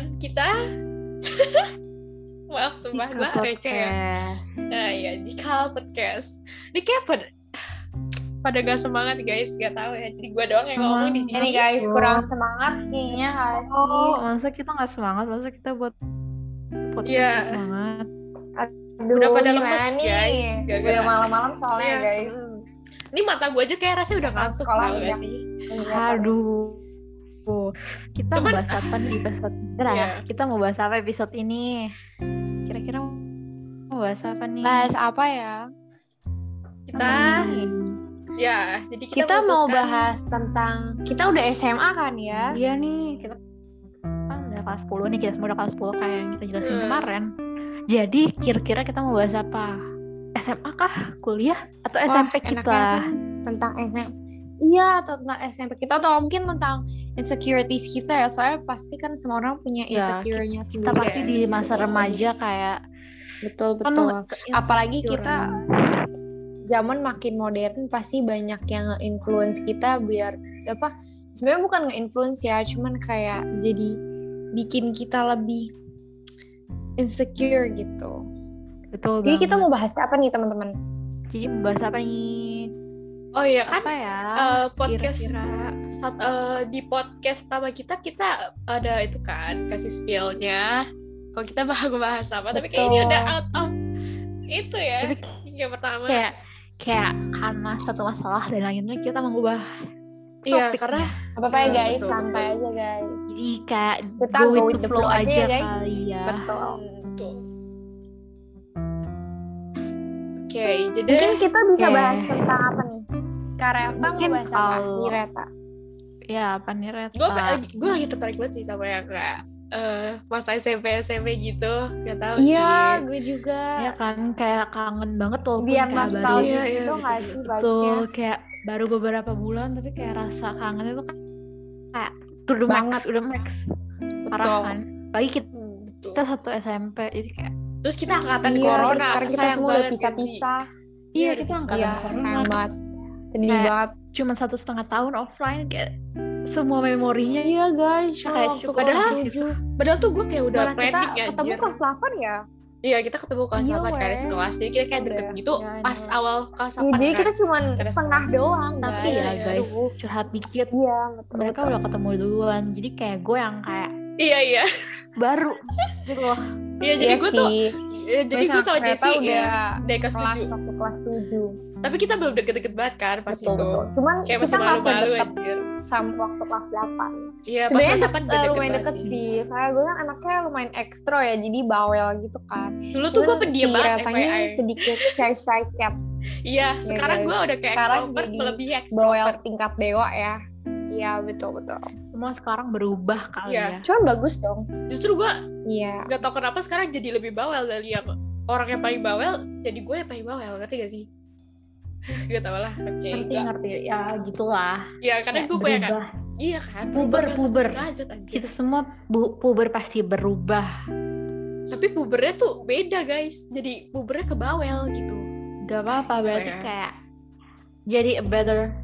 dengan kita maaf sumpah gue receh ya nah ya jika podcast ini kayak pada pada gak semangat guys gak tahu ya jadi gue doang yang ngomong di sini Ini guys kurang semangat kayaknya gak sih? Oh, masa kita nggak semangat? Masa kita buat podcast nggak semangat? Aduh, udah pada lemes, nih? guys, gara-gara- Udah malam-malam soalnya Iya, guys. ini mata gue aja kayak rasanya udah ngantuk sekolah ya. gak sih Aduh. Tuh, kita Cuman- mau bahas apa nih episode ya, Iya. kita mau bahas apa episode ini? Kira-kira mau bahas apa nih? Bahas apa ya? kita ya jadi kita, Kita mau bahas tentang kita udah SMA kan ya? Iya nih, kita kan udah kelas 10 nih, kita semua udah kelas 10 kayak yang kita jelasin Hmm. kemarin. Jadi kira-kira kita mau bahas apa? SMA kah? Kuliah? Atau Wah, SMP enaknya kita? kan tentang SMP. Iya, atau tentang SMP kita atau mungkin tentang insecurities kita ya. Soalnya pasti kan semua orang punya Ya, insecure-nya Kita sendiri. pasti di masa betul. remaja kayak Betul, penuh betul. Apalagi kita zaman makin modern pasti banyak yang nge-influence kita biar apa sebenarnya bukan nge-influence ya cuman kayak jadi bikin kita lebih insecure gitu Betul jadi kita mau bahas apa nih teman-teman Jadi bahas apa nih? oh iya kan Apa ya? eh, podcast Kira-kira saat eh, di podcast pertama kita kita ada itu kan kasih spillnya. Kalau kita bahas bahas apa tapi kayak ini udah out of itu ya Tapi yang pertama. kayak kayak karena satu masalah dan lainnya kita mengubah iya karena apa apa ya Betul, guys? betul, santai betul. aja guys. Jadi kayak Kita go with with the flow flow aja aja ya, guys. kali ya. betul. Betul. Oke jadi mungkin kita bisa Oke. bahas tentang apa nih? Kareta mau Mungkin bahas apa? Kalau- nih Reta Ya, apa nih Reta? gue lagi gue lagi tertarik banget sih sama yang kayak eh masa SMP SMP gitu gak tahu iya sih gue juga Ya kan kayak kangen banget tuh biar nostalgia Iya, iya, gitu betul, nggak sih tuh kayak baru beberapa bulan tapi kayak rasa kangen itu kan kayak to the Banget. max, udah max. Parah kan? Lagi kita, Hmm, betul. kita satu SMP jadi kayak terus kita angkatan Iya, corona sekarang kita semua udah pisah-pisah iya Iya, kita udah angkatan Iya, corona. Sedih Kayak- banget. cuma satu setengah tahun offline kayak semua memorinya Iya guys, Kayak cuma waktu Padahal- 7. padahal tuh gue kayak udah Malah kita planning ya ketemu kelas 8 ya. Iya kita ketemu kelas Iya, 8 kan weh. sekelas Jadi kita kayak deket gitu Ya, Pas ini. awal kelas 8 Ya, jadi kan kita cuma Ada setengah doang tapi guys. ya guys Aduh. curhat dikit Iya, betul. mereka betul. udah ketemu duluan jadi kayak gue yang kayak Iya iya baru gitu loh Iya jadi Iya gue tuh sih. eh, Jadi gue sama udah ya Dari kelas kelas 7 waktu kelas 7. Tapi kita belum deket-deket banget kan Pas Betul, itu betul. Cuman Kayak kita masih sedekat anjir sama waktu kelas 8. Iya pas Sebenarnya kelas dek- 8 udah deket lumayan deket sih sih. Soalnya gue kan anaknya lumayan ekstro ya, jadi bawel gitu kan. Dulu tuh gue pendiam si banget Retanya FYI sedikit shy shy cat, Iya sekarang gue udah kayak extrovert jadi Melebihi bawel tingkat dewa ya. Iya betul betul. Semua sekarang berubah kali Iya. ya Cuman bagus dong. Justru gue Iya. gak tau kenapa sekarang jadi lebih bawel Dari yang orang yang paling bawel Jadi gue yang paling bawel Ngerti gak sih? gak tau lah Oke ngerti enggak. ngerti ya gitulah Iya karena gue punya kan berubah. Iya kan Puber, puber. derajat, kita semua bu- puber pasti berubah Tapi pubernya tuh beda guys Jadi pubernya ke bawel gitu gak apa-apa berarti ya? kayak jadi a better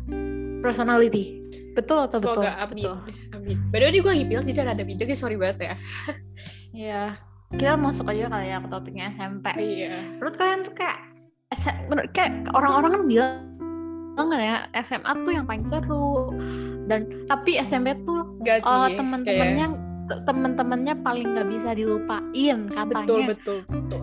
personality betul atau betul Semoga amin betul. Amin By the way ini gue lagi pilih Jadi ada bidang Sorry banget ya. Iya. Kita masuk aja kali ya ke topiknya SMP. Iya. Menurut kalian tuh kayak menurut kayak orang-orang kan bilang kan ya SMA tuh yang paling seru. Dan tapi SMP tuh Gak sih oh, kayak- teman-temannya teman-temannya paling nggak bisa dilupain katanya. Betul betul betul.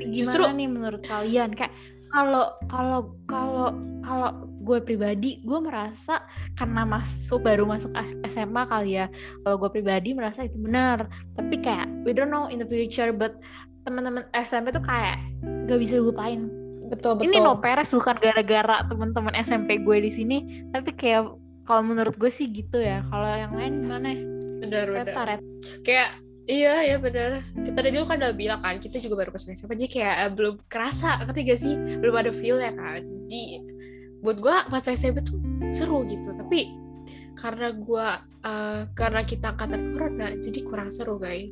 Gimana Justru- nih menurut kalian? Kayak kalau kalau kalau kalau gue pribadi gue merasa karena masuk baru masuk SMA kali ya kalau gue pribadi merasa itu benar. Tapi kayak we don't know in the future but teman-teman SMP tuh kayak gak bisa dilupain. Betul betul. ini no peres bukan gara-gara teman-teman SMP gue di sini tapi kayak kalau menurut gue sih gitu ya. Kalau yang lain gimana? Benar benar. Kayak iya ya benar. Kita dari dulu kan udah bilang kan kita juga baru pas SMA jadi kayak eh, belum kerasa ngerti gak sih? Belum ada feel ya kan. Jadi buat gua pas SMP tuh seru gitu tapi karena gua eh, karena kita angkatan corona jadi kurang seru guys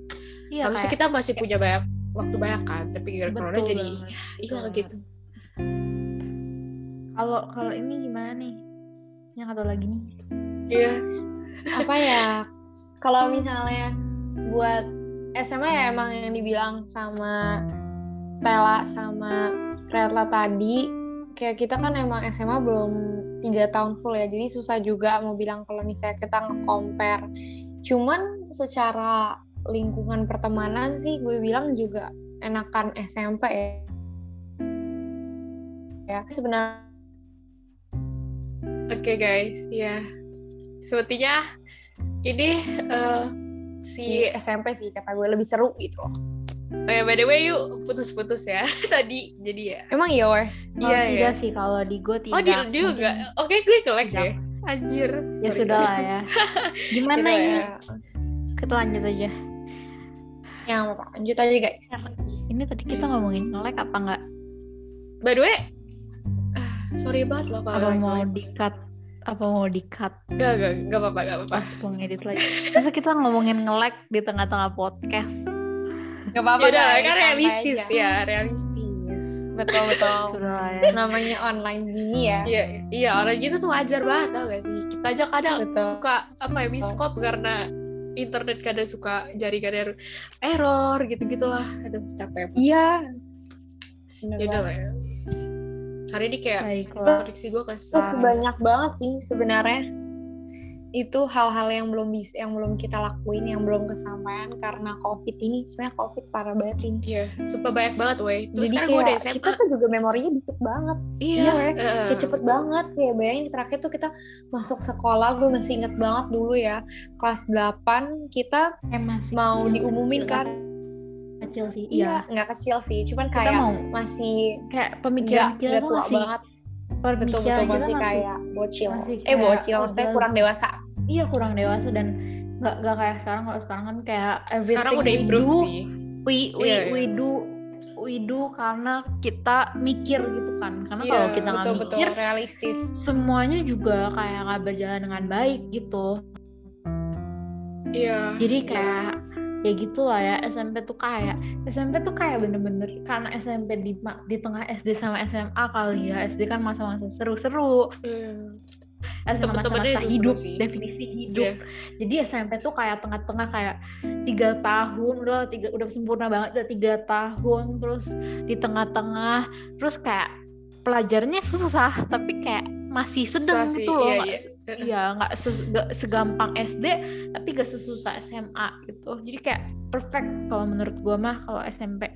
Iya, harusnya kayak- kita masih punya banyak waktu banyak kan tapi gara corona jadi hilang betul gitu Kalau kalau ini gimana nih? Yang atau lagi nih? iya apa ya? Kalau misalnya buat SMA ya emang yang dibilang sama Tela sama Retla tadi kayak kita kan emang SMA belum tiga tahun full ya jadi susah juga mau bilang kalau misalnya kita nge-compare. Cuman secara lingkungan pertemanan sih gue bilang juga enakan SMP ya. Ya sebenarnya Oke guys, ya. Sepertinya ini eh, si di SMP sih kata gue lebih seru gitu loh oh ya by the way yuk putus-putus ya tadi jadi ya. emang iya Oh, Iya, tidak iya. sih kalau di gue tidak. Oh di dia juga. Oke gue kelek ya. Anjir. Ya sudah lah ya. Gimana Gitu ini? ya. Kita lanjut aja. yang apa lanjut aja guys Ini tadi kita ngomongin nge-lag apa enggak? By the way, sorry banget loh kalau Apa like- mau di-cut? Apa mau di-cut? Gak, gak, gak apa-apa, gak apa-apa. Ngedit lagi. Masa kita ngomongin nge-lag di tengah-tengah podcast? Gak apa-apa Ya kan santai realistis aja. ya, realistis. betul betul ya. namanya online gini ya Iya, iya orang gitu tuh wajar banget tau gak sih? Kita aja kadang Betul. suka apa ya miskop karena internet kadang suka jaringan er- error gitu-gitulah. Aduh capek. iya Ya udah lah ya. Hari ini kayak Baiklah. koneksi gue terus kesal. banyak banget sih sebenarnya itu hal-hal yang belum bisa yang belum kita lakuin yang belum kesampaian karena covid ini sebenarnya covid parah banget ini Iya, sumpah banyak banget weh. Terus Jadi sekarang gue udah SMA. kita tuh juga memorinya dikit banget Iya, iya, weh. heeh. kayak cepet banget kayak bayangin terakhir tuh kita masuk sekolah gue masih inget banget dulu ya kelas 8 kita Eh, masih mau kecil, diumumin kecil, kan Kecil sih. iya Iya. nggak kecil sih cuman Kita kayak mau masih kayak pemikiran tuh tua masih banget pemikiran betul-betul kita masih kayak bocil masih eh kayak bocil maksudnya udah- kurang dewasa iya kurang dewasa dan nggak nggak kayak sekarang kalau sekarang kan kayak everything Sekarang udah we improve do, sih. we we Iya, iya. we do we do karena kita mikir gitu kan karena Iya, kalau kita nggak mikir realistis semuanya juga kayak nggak berjalan dengan baik gitu Iya. jadi iya. kayak ya gitu lah ya SMP tuh kayak SMP tuh kayak bener-bener karena SMP di di tengah SD sama SMA kali ya SD kan masa-masa seru-seru Hmm. SMA masa-masa hidup sih. definisi hidup Iya. jadi SMP tuh kayak tengah-tengah kayak tiga tahun udah tiga udah sempurna banget udah tiga tahun terus di tengah-tengah terus kayak pelajarnya susah tapi kayak masih sedang gitu loh iya, iya. Iya nggak nggak segampang SD tapi gak sesusah SMA gitu jadi kayak perfect kalau menurut gua mah kalau SMP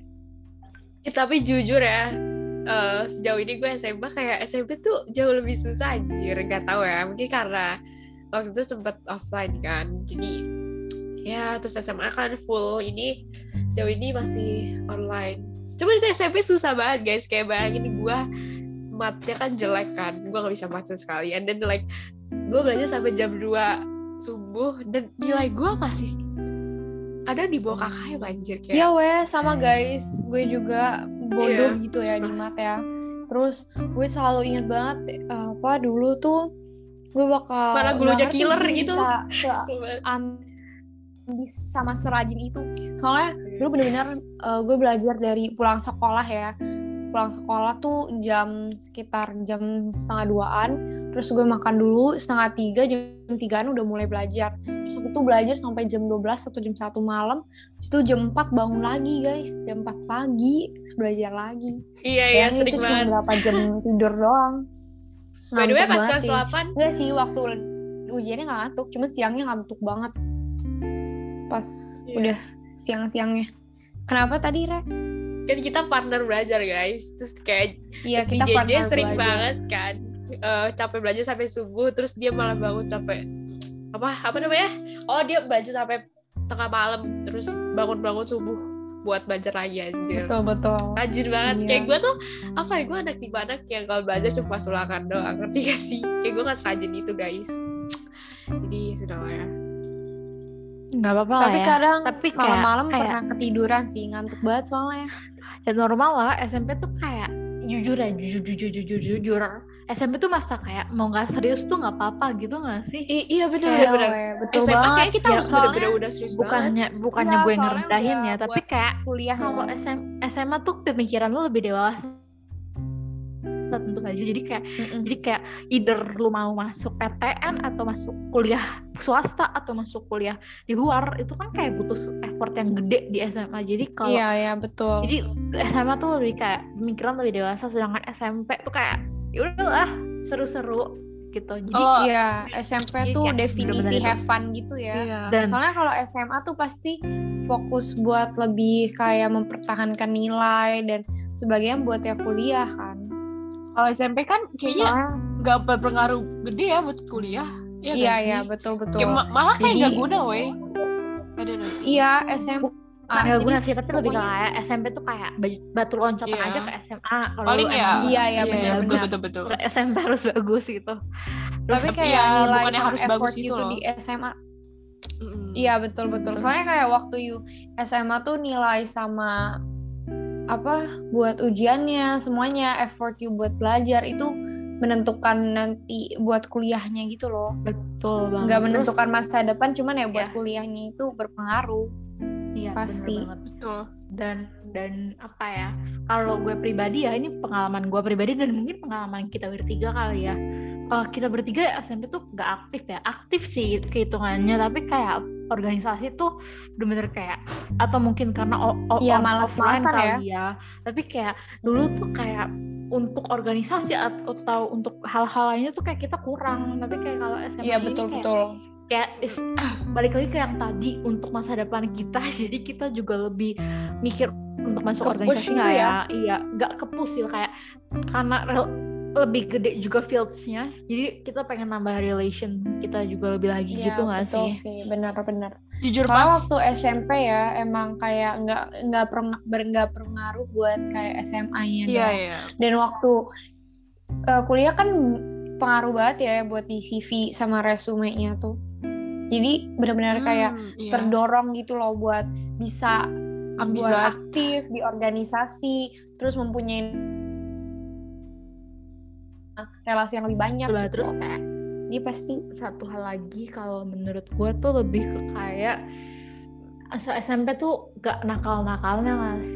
Ya, tapi jujur ya, eh, sejauh ini gue SMA kayak SMP tuh jauh lebih susah anjir. Gak tahu ya, mungkin karena waktu itu sempet offline kan. Jadi ya terus SMA kan full ini sejauh ini masih online. Cuma itu SMP susah banget guys. Kayak bayangin gue matnya kan jelek kan. Gue gak bisa baca sekali. And then like gue belajar sampai jam 2 subuh dan nilai gue masih ada di bawah kakaknya anjir kayak. Iya weh sama guys. Gue juga bodoh Iya. gitu ya di mat ya. Terus gue selalu ingat banget eh, apa dulu tuh gue bakal nggak gurunya killer sih gitu. bisa, ambis sama serajin itu. Soalnya dulu bener-bener eh, gue belajar dari pulang sekolah ya pulang sekolah tuh jam sekitar jam setengah duaan terus gue makan dulu setengah tiga jam tigaan udah mulai belajar terus aku tuh belajar sampai jam 12 atau jam satu malam terus itu jam 4 bangun lagi guys jam 4 pagi terus belajar lagi Iya iya Bayangin sering itu cuma banget. berapa jam tidur doang By the way pas kelas sih. 8 Enggak sih waktu ujiannya nggak ngantuk, cuma siangnya ngantuk banget. Pas Iya. udah siang-siangnya. Kenapa tadi, Re? Kan kita partner belajar guys terus kayak Iya, si kita JJ sering belajar. banget kan eh, capek belajar sampai subuh terus dia malah bangun sampai apa apa namanya oh dia belajar sampai tengah malam terus bangun-bangun subuh buat belajar lagi anjir Betul, betul. rajin banget Iya. kayak gue tuh apa ya gue anak gimana yang kalau belajar cuma pas ulangan doang ngerti gak sih kayak gue gak serajin itu guys jadi sudah lah ya nggak apa-apa Tapi lah ya kadang Tapi malam-malam kayak- pernah ketiduran sih, ngantuk banget soalnya. Ya normal lah. SMP tuh kayak jujur ya jujur jujur jujur jujur. SMP tuh masa kayak mau nggak serius tuh nggak apa-apa gitu nggak sih? I- iya Iya, bener weh, betul SMA banget. kayak kita Ya, harus bener-bener udah serius banget. bukannya bukannya gue ngerendahin ya tapi kayak Kuliah kalau. SM, SMA tuh pemikiran lu lebih dewasa tentu saja jadi kayak Mm-mm. jadi kayak either lu mau masuk PTN atau masuk kuliah swasta atau masuk kuliah di luar itu kan kayak butuh effort yang gede di SMA jadi kalau Iya iya betul. jadi SMA tuh lebih kayak pemikiran lebih dewasa sedangkan SMP tuh kayak ya udahlah seru-seru gitu jadi Oh, Iya SMP Jadi tuh kayak definisi bener-bener itu. have fun gitu ya. Iya. dan Soalnya kalau SMA tuh pasti fokus buat lebih kayak mempertahankan nilai dan sebagainya buat ya kuliah kan. Kalau SMP kan kayaknya nggak berpengaruh gede ya buat kuliah. Iya iya nggak iya sih? betul betul. Kayak ma- malah kayak nggak guna, weh. Iya SMA. nggak jadi guna sih tapi lebih kayak SMP tuh kayak batu loncatan Iya. aja ke SMA kalau Paling ya. emang Iya, iya, benar, betul benar. betul betul. ke SMP harus bagus gitu Tapi Terus- tapi kayak ya, nilai sama harus bagus effort gitu gitu loh. di SMA. Iya betul betul. Soalnya kayak waktu you SMA tuh nilai sama apa buat ujiannya semuanya effort you buat belajar itu menentukan nanti buat kuliahnya gitu loh. betul banget Nggak Terus- menentukan masa depan cuman ya buat Iya. kuliahnya itu berpengaruh. iya, bener pasti. banget. Betul. dan dan apa ya kalau gue pribadi ya ini pengalaman gue pribadi dan mungkin pengalaman kita bertiga kali ya Eh, kita bertiga SMP tuh gak aktif ya. Aktif sih kehitungannya tapi kayak organisasi tuh bener-bener kayak atau mungkin karena Iya, on- malas-malasan kali ya. Tapi kayak dulu tuh kayak untuk organisasi atau untuk hal-hal lainnya tuh kayak kita kurang. Tapi kayak kalau SMP Iya ini betul kayak betul. kayak is- balik lagi ke yang tadi untuk masa depan kita. Jadi kita juga lebih mikir untuk masuk Ke-push organisasi gitu nggak ya? ya? Iya nggak kepus sih. Kayak karena lebih gede juga fieldsnya jadi kita pengen nambah relation kita juga lebih lagi Iya gitu nggak betul sih sih benar-benar. Jujur pas waktu SMP ya emang kayak nggak nggak pernah nggak pengaruh buat kayak SMA-nya. Doang. iya. Dan waktu eh, kuliah kan pengaruh banget ya buat di CV sama resumenya tuh. Jadi benar-benar kayak Hmm, iya. terdorong gitu loh buat bisa Ambis buat banget. aktif di organisasi, terus mempunyai relasi yang lebih banyak gitu. terus kayak Jadi pasti satu hal lagi kalau menurut gue tuh lebih ke kayak asal SMP tuh gak nakal-nakalnya mas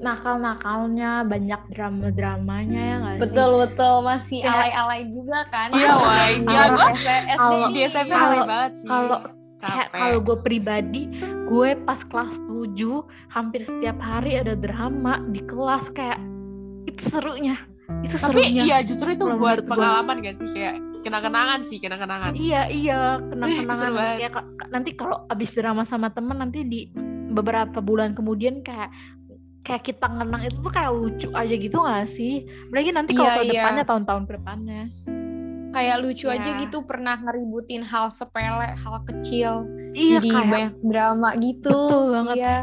nakal-nakalnya banyak drama-dramanya ya nggak sih? betul-betul masih Kayak- alay-alay juga kan. Iya, wah. Gila gue SD kalau- di SMP Kalau- alay banget sih. kalau kalau gue pribadi gue pas kelas 7 hampir setiap hari ada drama di kelas kayak itu serunya itu Tapi serunya iya justru itu buat gua. pengalaman gak sih kayak kenang-kenangan sih kenang-kenangan. iya iya kenang-kenangan kayak ka- nanti kalau abis drama sama temen nanti di beberapa bulan kemudian kayak kayak kita ngenang itu tuh kayak lucu aja gitu gak sih? Apalagi nanti kalau Iya, ke iya. depannya tahun-tahun depannya. kayak lucu aja Iya. gitu pernah ngeributin hal sepele, hal kecil. Iya jadi kayak banyak drama gitu. Betul banget. Iya.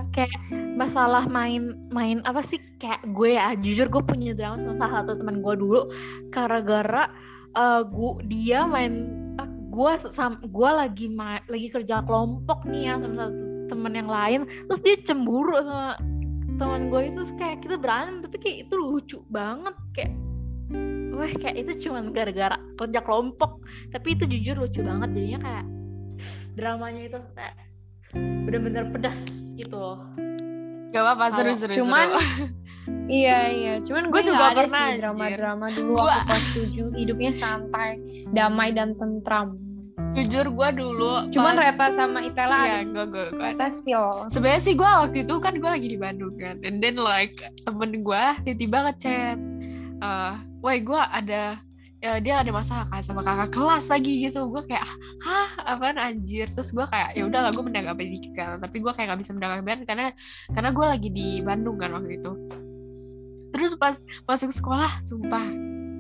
Masalah main main apa sih? Kayak gue ya jujur gue punya drama sama salah satu teman gue dulu. Gara-gara eh gue dia main eh, gue sam gue lagi ma- lagi kerja kelompok nih ya sama teman yang lain. Terus dia cemburu sama teman gue itu kayak kita berantem tapi kayak itu lucu banget. Kayak wah kayak itu cuman gara-gara kerja kelompok. Tapi itu jujur lucu banget jadinya kayak dramanya itu kayak bener-bener pedas gitu Gak apa-apa seru-seru. cuman- Iya iya, cuman gue juga ada pernah, sih drama-drama dulu Gua- waktu kelas 7 hidupnya santai, damai dan tentram. jujur gue dulu. Cuman pas- Reta sama Itela Iya, gue gue gue Reta spill. sebenarnya sih gue waktu itu kan gue lagi di Bandung kan and then like temen gue tiba-tiba ngechat eh woi gue ada ya, dia ada masalah kan sama kakak kelas lagi gitu. Gue kayak hah apaan anjir? Terus gue kayak ya udahlah gue menanggapi dikit kan tapi gue kayak gak bisa menanggapi karena karena gue lagi di Bandung kan waktu itu. Terus pas masuk sekolah sumpah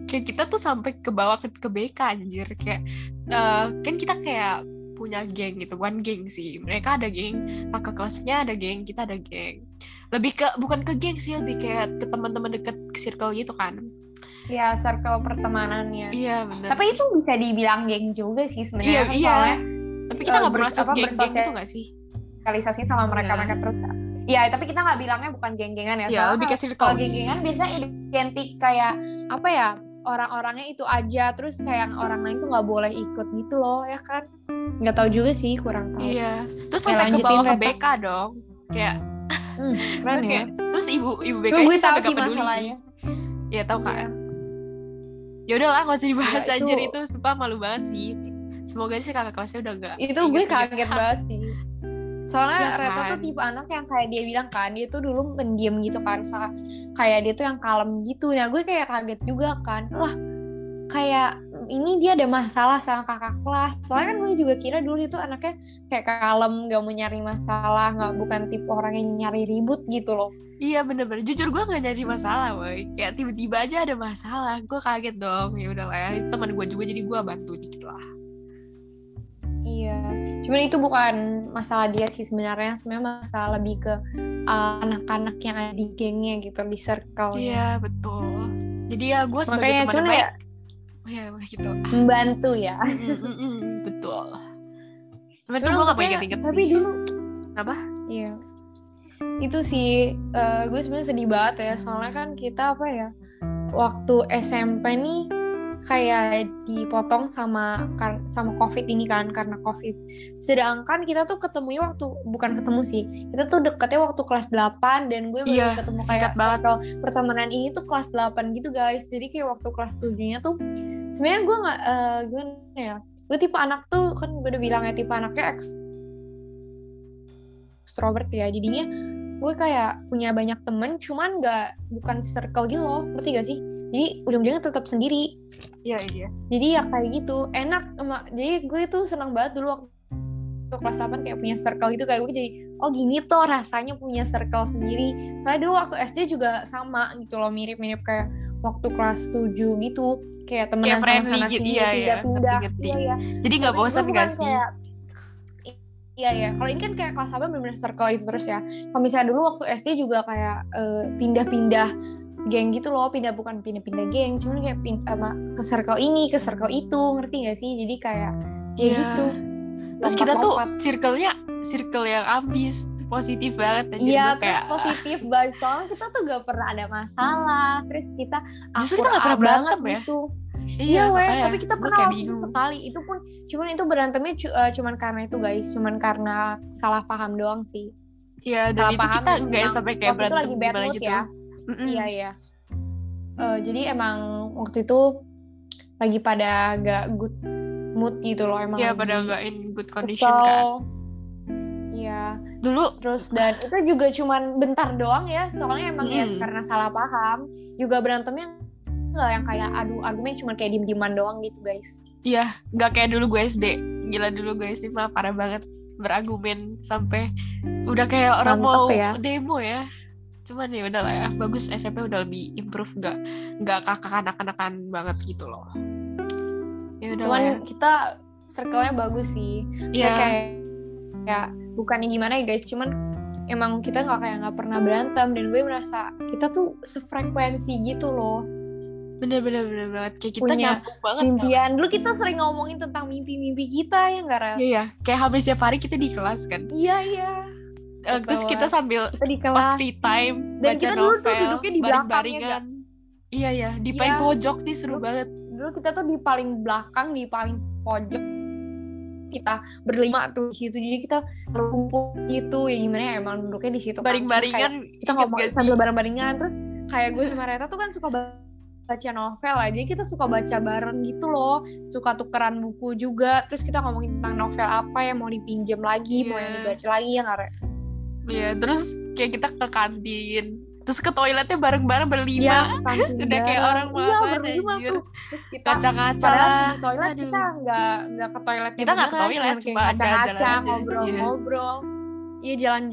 kayak kita tuh sampai ke bawah ke, ke BK anjir. Kayak eh, kan kita kayak punya geng gitu bukan geng sih. Mereka ada geng kakak kelasnya ada geng kita ada geng. Lebih ke bukan ke geng sih lebih kayak ke teman-teman deket ke circle gitu kan Ya, circle pertemanannya. iya benar Tapi itu bisa dibilang geng juga sih iya sebenarnya. kan iya soalnya tapi kita eh, nggak ber- bermaksud apa, geng-geng bersosial- itu nggak sih sosialisasi sama mereka-mereka terus. Ya, tapi kita nggak bilangnya bukan geng-gengan ya. Iya Soalnya lebih ke kalau circle sih. geng-gengan biasanya identik kayak apa ya? Orang-orangnya itu aja, terus kayak orang lain tuh nggak boleh ikut gitu loh, ya kan? Nggak tahu juga sih, kurang tahu. iya terus Ya, sampai ke bawah ke. BK dong kayak Hmm, keren ya. kayak terus ibu ibu BK gue tahu sampai sih peduli sih masalahnya. Iya tahu kan Iya. Ya udahlah nggak usah dibahas Ya, anjir. Itu- itu sumpah malu banget sih. Semoga sih kakak kelasnya udah gak itu gue kaget banget sih. Soalnya Ya Reta kan? tuh tipe anak yang kayak dia bilang kan dia tuh dulu pendiam gitu kan. Kayak dia tuh yang kalem gitu. Nah gue kayak kaget juga kan. Lah kayak ini dia ada masalah sama kakak kelas. Soalnya kan gue juga kira dulu itu anaknya kayak kalem gak mau nyari masalah nggak bukan tipe orang yang nyari ribut gitu loh. Iya bener-bener. Jujur gue gak nyari masalah boy kayak tiba-tiba aja ada masalah gue kaget dong. Ya udahlah ya itu teman gue juga jadi gue bantu dikit lah. Iya, cuman itu bukan masalah dia sih sebenarnya, sebenarnya masalah lebih ke uh, anak-anak yang ada di gengnya gitu, di circle iya betul. Jadi ya gue sebagai teman cuman baik ya ya gitu membantu ya. Mm, mm, mm, betul Cuman tuh Cuman gue gak makanya- inget-inget tapi sih dulu Apa? Iya. Itu sih uh, gue sebenarnya sedih banget ya, soalnya kan kita apa ya? Waktu SMP nih kayak dipotong sama sama covid ini kan karena covid. Sedangkan kita tuh ketemu waktu bukan ketemu sih kita tuh deketnya waktu kelas 8 dan gue baru Iya, ketemu singkat kayak banget. circle pertemanan ini tuh kelas 8 gitu guys. Jadi kayak waktu kelas 7 nya tuh sebenarnya gue nggak eh, gimana ya gue tipe anak tuh kan gue udah bilang ya tipe anaknya extrovert ya. Jadinya gue kayak punya banyak temen cuman nggak bukan circle gitu loh. Ngerti gak sih jadi ujung-ujungnya tetap sendiri. Iya iya. Jadi ya kayak gitu. Enak sama jadi gue tuh senang banget dulu waktu kelas 8 kayak punya circle gitu. Kayak gue jadi oh gini tuh rasanya punya circle sendiri. Soalnya dulu waktu SD juga sama gitu loh mirip-mirip kayak waktu kelas 7 gitu. Kayak temenan Kayak sama sana gitu, sini iya, iya, pindah-pindah. ngerti-ngerti. iya iya. Jadi gak Tapi bosan gak sih? kayak iya iya. Kalau ini kan kayak kelas 8 bener-bener circle itu terus ya. Kalau misalnya dulu waktu SD juga kayak eh, pindah-pindah geng gitu loh pindah bukan pindah-pindah geng cuman kayak pin sama ke circle ini ke circle itu ngerti gak sih jadi kayak ya Iya. gitu Terus kita tuh Lompat-lompat. circle-nya circle yang ambis, positif banget aja. Iya, terus kayak, positif vibes soalnya kita tuh gak pernah ada masalah. Terus kita Justru kita nggak pernah berantem banget ya? gitu. Iya, Iya, weh, tapi kita pernah waktu sekali. Itu pun cuman itu berantemnya cu- eh, cuman karena itu guys, cuman karena salah paham doang sih. Iya, dan salah itu paham kita nggak emang sampai kayak waktu itu berantem lagi bad mood gitu. ya. Mm-mm. Iya, iya. Eh, jadi emang waktu itu lagi pada gak good mood gitu loh emang Iya, pada nggak in good condition kesel. kan. Iya, Dulu terus dan itu juga cuman bentar doang ya, soalnya emang ya Mm. karena salah paham. Juga berantemnya nggak yang kayak adu argumen cuman kayak diem-dieman doang gitu guys. Iya, nggak kayak dulu gue SD. Gila dulu gue SD mah parah banget berargumen sampai udah kayak orang Mantap mau ya. demo ya. Cuman ya udah lah ya, bagus SMP udah lebih improve nggak nggak kakak anak-anakan banget gitu loh. Ya udah Cuman ya. kita circle-nya bagus sih. Iya, Ya, kayak ya bukannya gimana ya guys, cuman emang kita nggak kayak nggak pernah berantem dan gue merasa kita tuh sefrekuensi gitu loh. bener-bener bener banget kayak kita punya nyambung banget. kan. Mimpian. Dulu kita sering ngomongin tentang mimpi-mimpi kita ya nggak Rel? Iya, iya. Kayak hampir setiap hari kita di kelas kan. Iya iya. Eh, terus kita sambil Kita di pas kelas. free time Dan baca kita dulu tuh novel, duduknya di belakang, ya. Iya iya, di paling Iya. pojok nih seru Dulu- banget. dulu kita tuh di paling belakang di paling pojok kita berlima tuh di situ jadi kita berkumpul gitu ya gimana ya emang duduknya di situ kan. Terus kayak Baring-baringan kita ngomong sambil bareng-barengan terus kayak gue sama Reta tuh kan suka ba- baca novel aja kita suka baca bareng gitu loh suka tukeran buku juga terus kita ngomongin tentang novel apa yang mau dipinjam lagi mau yang Iya. dibaca lagi ya nggak? Iya, terus kayak kita ke kantin. Terus ke toiletnya bareng-bareng berlima. Iya, kantin Udah kayak orang iya, makan, berlima anjir. terus kita Kaca-kaca. Di toilet Aduh. kita nggak nggak ke toilet Kita nggak ke toilet, cuma jalan-jalan aja. ngobrol-ngobrol. Iya jalan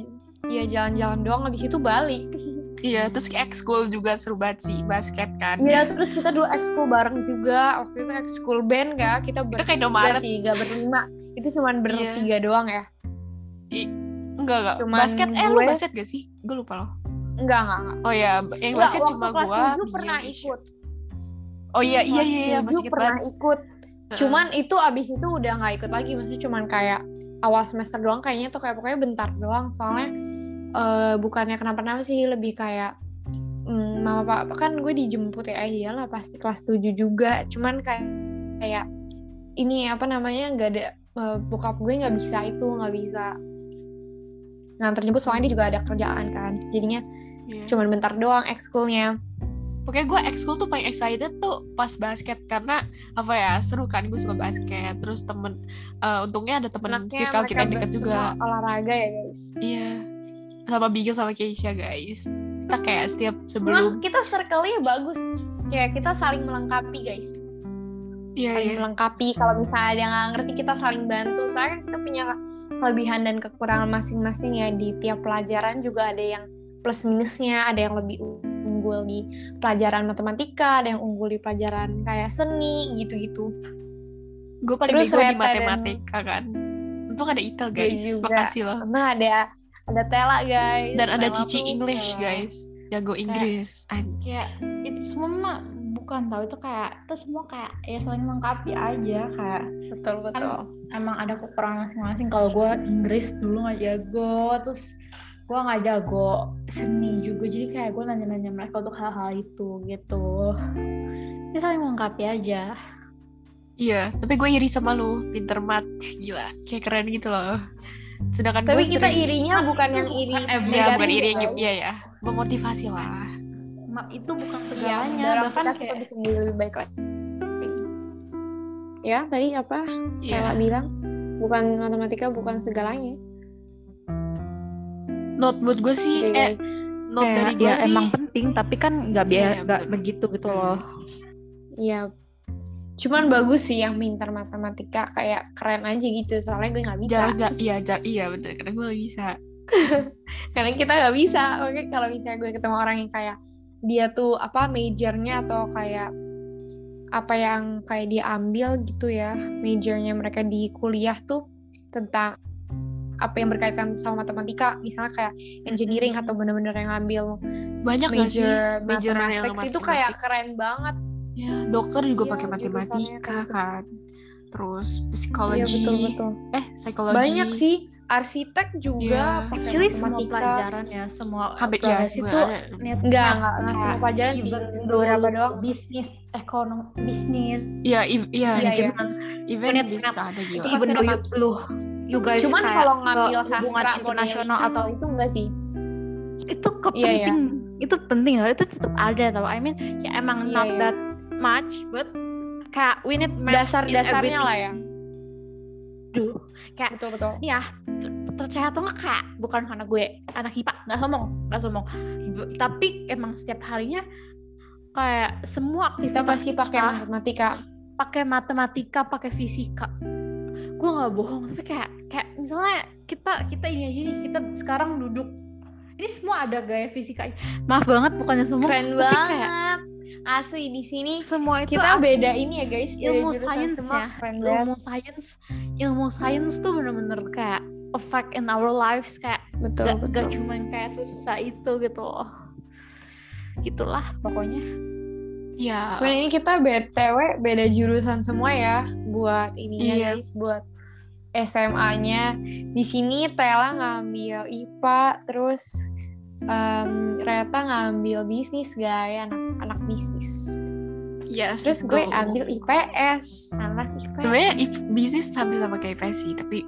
Iya jalan-jalan doang habis itu balik. Iya, terus ekskul juga seru banget sih, basket kan. Iya terus kita dulu ekskul bareng juga waktu itu ekskul band gak kita Kita kayak Indomaret. sih gak berlima itu cuman bertiga doang ya Enggak, enggak. Cuman basket, eh lu gue- basket gak sih? Gue lupa loh. enggak enggak enggak. Oh iya, yang Enggak, basket cuma kelas gua, 7 Mia, pernah ikut. Oh iya, iya, Kelas iya, iya, 7 masih inget pernah ikut. Cuman itu abis itu udah nggak ikut lagi maksudnya cuman kayak awal semester doang kayaknya tuh kayak pokoknya bentar doang. Soalnya eh bukannya kenapa-napa sih lebih kayak mm, mama papa kan gue dijemput ya iyalah pasti kelas 7 juga. Cuman kayak kayak ini apa namanya nggak ada eh, bokap gue nggak bisa itu nggak bisa nganter jemput soalnya dia juga ada kerjaan kan. Jadinya Iya. cuman bentar doang ekskulnya. Pokoknya gue ekskul tuh paling excited tuh pas basket. Karena apa ya seru kan gue suka basket. Terus temen eh, untungnya ada temen circle kita deket juga. olahraga ya guys. Iya. Sama Bigel sama Keisha guys. Kita kayak setiap cuman sebelum kita circle-nya bagus. Kayak kita saling melengkapi guys. Iya saling iya. melengkapi. Kalau misalnya ada yang nggak ngerti kita saling bantu. Soalnya kan kita punya kelebihan dan kekurangan masing-masing ya. Di tiap pelajaran juga ada yang plus minusnya ada yang lebih unggul di pelajaran matematika ada yang unggul di pelajaran kayak seni gitu-gitu. Gue paling Terus bego di Reta dan- matematika kan. Untung ada Itel Gue guys. juga. makasih loh. Karena ada ada Tela guys. Dan ada Tela Cici tuh, English guys. Jago Inggris. An- kayak itu semua bukan tahu itu kayak itu semua kayak ya saling melengkapi aja kayak betul betul. emang ada kekurangan masing-masing. Kalau gue Inggris dulu nggak jago terus gue nggak jago seni juga jadi kayak gue nanya-nanya mereka untuk hal-hal itu gitu. Ya saling melengkapi aja. Iya tapi gue iri sama lu pinter mat. Gila kayak keren gitu loh. Sedangkan tapi kita sering- irinya bukan yang iri Bukan every- Iya, negatif bukan iri ya, yang iya. Ya memotivasi lah itu bukan Iya, segalanya mendorong bahkan kita kayak bisa menjadi lebih baik lagi. Ya, tadi apa? iya Tela bilang bukan matematika bukan segalanya. note buat gue sih Oke, eh note kayak dari gue ya sih emang penting tapi kan nggak Iya, biasa nggak betul. begitu gitu loh Iya. Cuman bagus sih yang pintar matematika kayak keren aja gitu. Soalnya gue nggak bisa. jarang nggak iya jar iya bener karena gue gak bisa Karena kita nggak bisa. Oke, kalau misalnya gue ketemu orang yang kayak dia tuh apa majornya atau kayak apa yang kayak dia ambil gitu ya majornya mereka di kuliah tuh tentang apa yang berkaitan sama matematika misalnya kayak engineering atau bener-bener yang ngambil banyak major major yang mathematics. Itu kayak keren banget. Ya dokter juga Iya, pakai jurusannya matematika kayak gitu. kan. Terus iya psikologi. betul betul. Eh psikologi. Banyak sih arsitek juga Iya. pakai Actually semua matematika pelajaran ya semua Hampir ya itu enggak, enggak semua pelajaran sih. even Beberapa doang. bisnis ekonomi bisnis Iya, i- iya, Iya, iya. Minute, bisa ada Itu gila. pasti even though lu you guys Cuman kalau ngambil sastra internasional atau itu enggak sih? itu ke Iya, iya. penting itu penting loh itu tetap ada tau I mean ya emang Iya, not iya. that much but kayak we need Dasar-dasarnya lah ya. everything. kayak Betul betul. ya ter- percaya atau nggak kayak bukan karena gue anak IPA nggak sombong nggak sombong tapi emang setiap harinya kayak semua Kita aktivitas pasti pakai kita matematika. pakai matematika pakai fisika gue nggak bohong tapi kayak kayak misalnya kita kita ini aja nih kita sekarang duduk ini semua ada gaya fisika maaf banget bukannya sombong Keren tapi kayak banget. Asli di sini semua itu kita beda ini ya guys, beda ilmu jurusan sains semua. ya Keren banget. ilmu sains ilmu sains tuh bener-bener kayak affect in our lives kayak Betul gak, gak betul. cuman kayak susah itu gitu loh gitulah pokoknya Iya. Cuman ini kita BTW beda jurusan semua ya buat ininya Iya. guys, buat SMA-nya. Di sini Tela ngambil IPA, terus em, Reta ngambil bisnis guys, anak anak bisnis. Iya, Terus gue ambil IPS, anak IPS. Sebenarnya bisnis sambil sama kayak IPS sih, tapi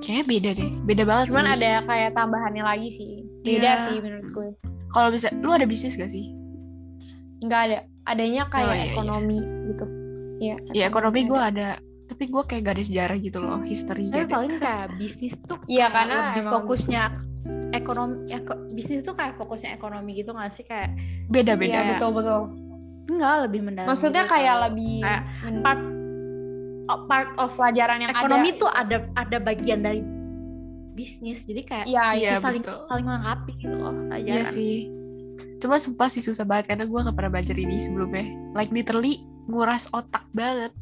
kayaknya beda deh. Beda banget Cuman sih. ada kayak tambahannya lagi sih. Beda Iya. sih menurut gue. Kalau bisa, lu ada bisnis gak sih? Nggak ada. Adanya kayak Oh, iya, iya. ekonomi gitu. Iya. Ya ekonomi gue ada. tapi gue kayak gak ada sejarah gitu loh, history tapi gitu. paling kayak bisnis tuh Iya, karena emang fokusnya ekonomi eko- bisnis tuh kayak fokusnya ekonomi gitu gak sih kayak Beda-beda. Iya Iya. betul betul. enggak lebih mendalam Maksudnya gitu kayak lebih Kayak part part of pelajaran yang ekonomi ada. tuh ada ada bagian dari bisnis jadi kayak Iya, itu Iya, saling betul. saling melengkapi gitu loh Iya pelajaran sih. Cuma sumpah sih susah banget karena gue gak pernah belajar ini sebelumnya. Like literally nguras otak banget.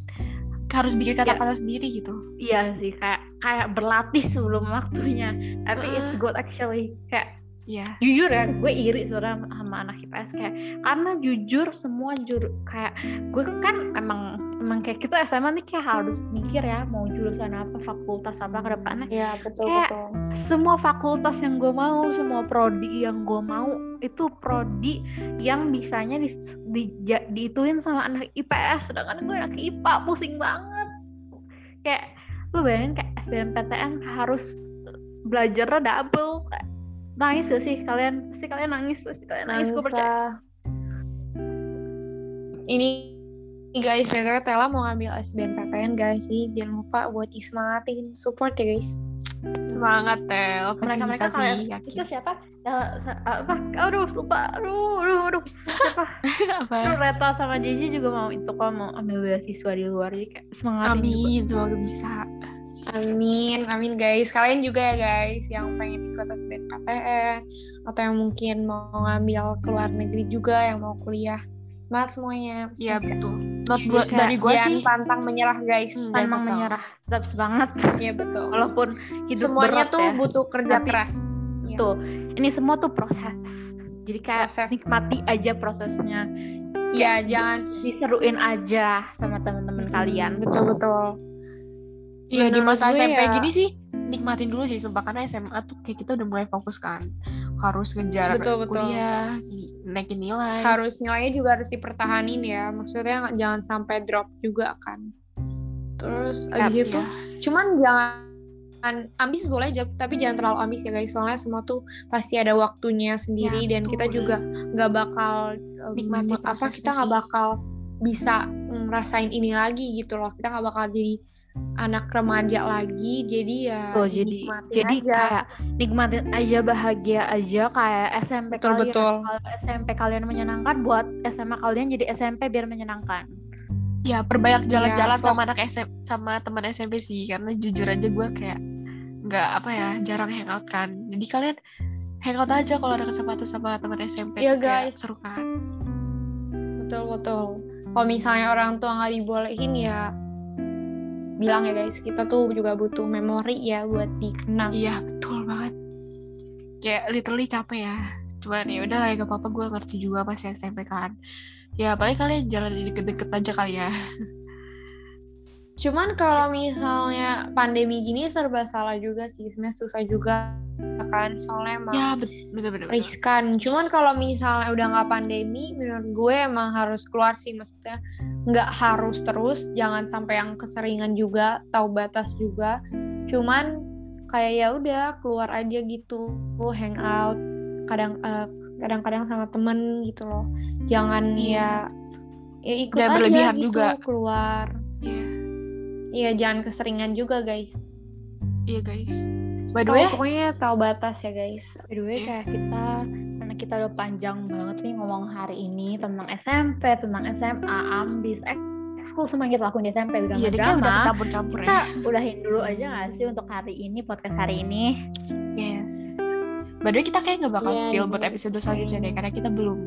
Harus bikin kata-kata sendiri gitu. Iya sih kayak kayak berlatih sebelum waktunya tapi Uh. it's good actually kayak Iya. jujur ya gue iri sebenarnya sama anak IPS kayak karena jujur semua jur kayak gue kan emang emang kayak kita SMA nih kayak harus mikir ya mau jurusan apa fakultas apa ke depannya Iya, betul Kayak- betul. semua fakultas yang gue mau semua prodi yang gue mau itu prodi yang bisanya di, di, ja- diituin sama anak IPS sedangkan gue anak IPA pusing banget kayak lu bayangin kayak SBMPTN harus belajarnya double kayak, nangis gak sih? Kalian pasti kalian nangis pasti kalian nangis gue percaya. Ini guys, btw Tela mau ngambil SBMPTN guys. Sih, jangan lupa buat disemangatin support ya guys. Semangat Tel, pasti mereka bisa mereka kalian sih, itu yakin. siapa? Eh, sa- apa? Aduh lupa. Aduh aduh aduh. Siapa? Apa? Itu Reta sama Jiji juga mau itu kok mau ambil beasiswa di luar jadi kayak semangatin juga. Amin, semoga bisa. Amin, amin guys. Kalian juga ya guys yang pengen ikut SBMPTN atau yang mungkin mau ngambil ke luar negeri juga yang mau kuliah. Semangat semuanya. Iya betul. Not buat dari gue sih. pantang menyerah guys. Hmm, Pantang betul. menyerah tetap semangat Iya betul. walaupun hidup Semuanya berat tuh ya. butuh kerja Tapi- keras. Iya. Tuh, ini semua tuh proses jadi kayak Proses. nikmati aja prosesnya Iya, jangan diseruin aja sama teman-teman kalian Betul betul. Iya di masa SMP ya- gini sih nikmatin dulu sih sumpah karena SMA tuh kayak kita udah mulai fokus kan harus ngejar Betul, betul. kuliah naikin nilai Harus nilainya juga harus dipertahanin ya. Maksudnya jangan sampai drop juga kan. Terus Ya, abis itu iya. cuman jangan ambis boleh aja tapi jangan terlalu ambis ya guys soalnya semua tuh pasti ada waktunya sendiri Ya, dan kita juga nggak bakal Nikmati apa kita nggak bakal bisa ngerasain ini lagi gitu loh kita nggak bakal jadi anak remaja lagi jadi ya Tuh, jadi jadi aja. kayak nikmatin aja bahagia aja kayak SMP Betul, kalian betul. kalau SMP kalian menyenangkan buat SMA kalian jadi SMP biar menyenangkan ya perbanyak jalan-jalan Iya, sama anak SM sama teman SMP sih karena jujur aja gue kayak nggak apa ya jarang hangout kan jadi kalian hangout aja kalau ada kesempatan sama teman SMP Iya, kayak guys. seru kan betul betul kalau misalnya orang tua nggak dibolehin ya bilang ya guys kita tuh juga butuh memori ya buat dikenang. Iya betul banget. Kayak literally capek ya. Cuman ya udah lah ya gak apa-apa gue ngerti juga masih SMP kan. Ya paling kalian jalan di deket-deket aja kali ya Cuman kalau misalnya pandemi gini serba salah juga sih, sebenarnya susah juga kan, soalnya emang ya bener-bener bener. riskan. Cuman kalau misalnya udah nggak pandemi, menurut gue emang harus keluar sih, maksudnya nggak harus terus, jangan sampai yang keseringan juga, tahu batas juga. Cuman kayak ya udah keluar aja gitu, hangout, kadang eh, kadang-kadang sama temen gitu loh. Jangan Iya. ya ya ikut Jangan aja berlebihan gitu juga. keluar. Iya. Iya jangan keseringan juga guys. Iya guys. By the way, pokoknya tahu batas ya guys. by the way Iya. kayak kita karena kita udah panjang banget nih ngomong hari ini tentang SMP tentang SMA ambis ekskul semua yang kita lakuin di SMP udah iya nggak deh kayak udah drama kecampur-campur kita ya. udahin dulu aja gak sih untuk hari ini podcast hari ini Yes. By the way, kita kayak nggak bakal Iya, spill iya. buat episode selanjutnya deh karena kita belum.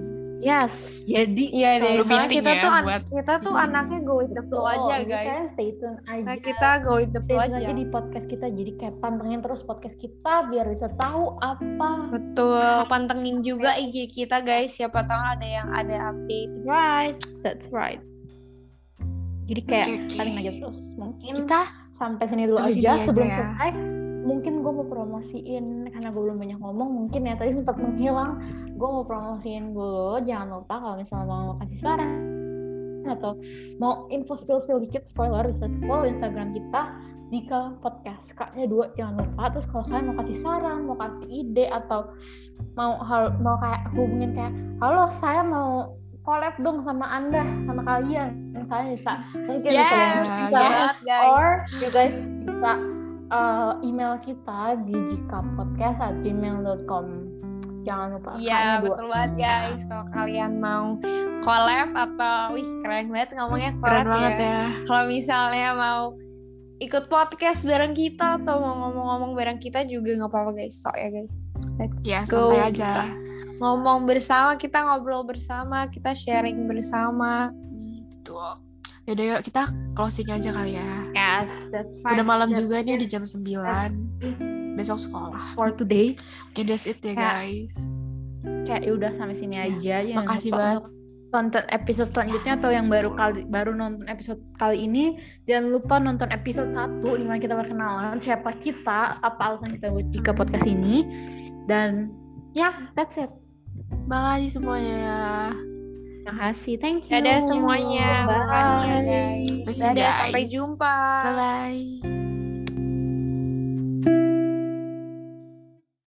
Yes jadi Iya deh, soalnya kita ya tuh an- buat- kita tuh anaknya go with the flow Betul, aja guys. stay tune aja Nah, kita go with the stay flow tune aja. aja di podcast kita jadi kayak pantengin terus podcast kita biar bisa tahu apa Betul, pantengin juga IG kita guys. Siapa tahu ada yang ada update. right that's right jadi kayak saling aja terus mungkin Kita sampai sini dulu Sampai aja sini aja sebelum ya. selesai mungkin gue mau promosiin karena gue belum banyak ngomong mungkin ya tadi sempat menghilang. Gue mau promosiin dulu jangan lupa kalau misalnya mau kasih saran atau mau info spill spill dikit spoiler bisa follow instagram kita Dika podcast. Kaknya dua jangan lupa. Terus kalau kalian mau kasih saran mau kasih ide atau mau hal mau kayak hubungin kayak halo saya mau collab dong sama anda sama kalian. Kalian bisa mungkin bisa Yes, bisa banget, guys. or you guys bisa uh, email kita di jikapodcast@gmail.com jangan lupa Iya, dua. betul banget guys. Kalau kalian mau collab atau wih keren banget ngomongnya keren collab banget ya. Kalau misalnya mau ikut podcast bareng kita atau mau ngomong-ngomong bareng kita juga nggak apa-apa guys. Sok ya guys. Let's Ya, go. aja. Kita ngomong bersama, kita ngobrol bersama, kita sharing bersama. Betul. Yaudah yuk kita closing aja kali ya. Yes that's Udah fine. malam That's juga nih it udah jam 9. Besok sekolah. for today Oke, that's it ya guys. kayak ya udah sampai sini Ya, aja jangan makasih banget. untuk tonton episode selanjutnya atau yang baru kali baru nonton episode kali ini jangan lupa nonton episode 1 di mana kita perkenalan siapa kita apa alasan kita buat jika podcast ini dan ya that's it Makasih semuanya. Makasih thank you Dadah semuanya. Bye. Makasih ya guys. Dadah, sampai guys. jumpa. Bye bye.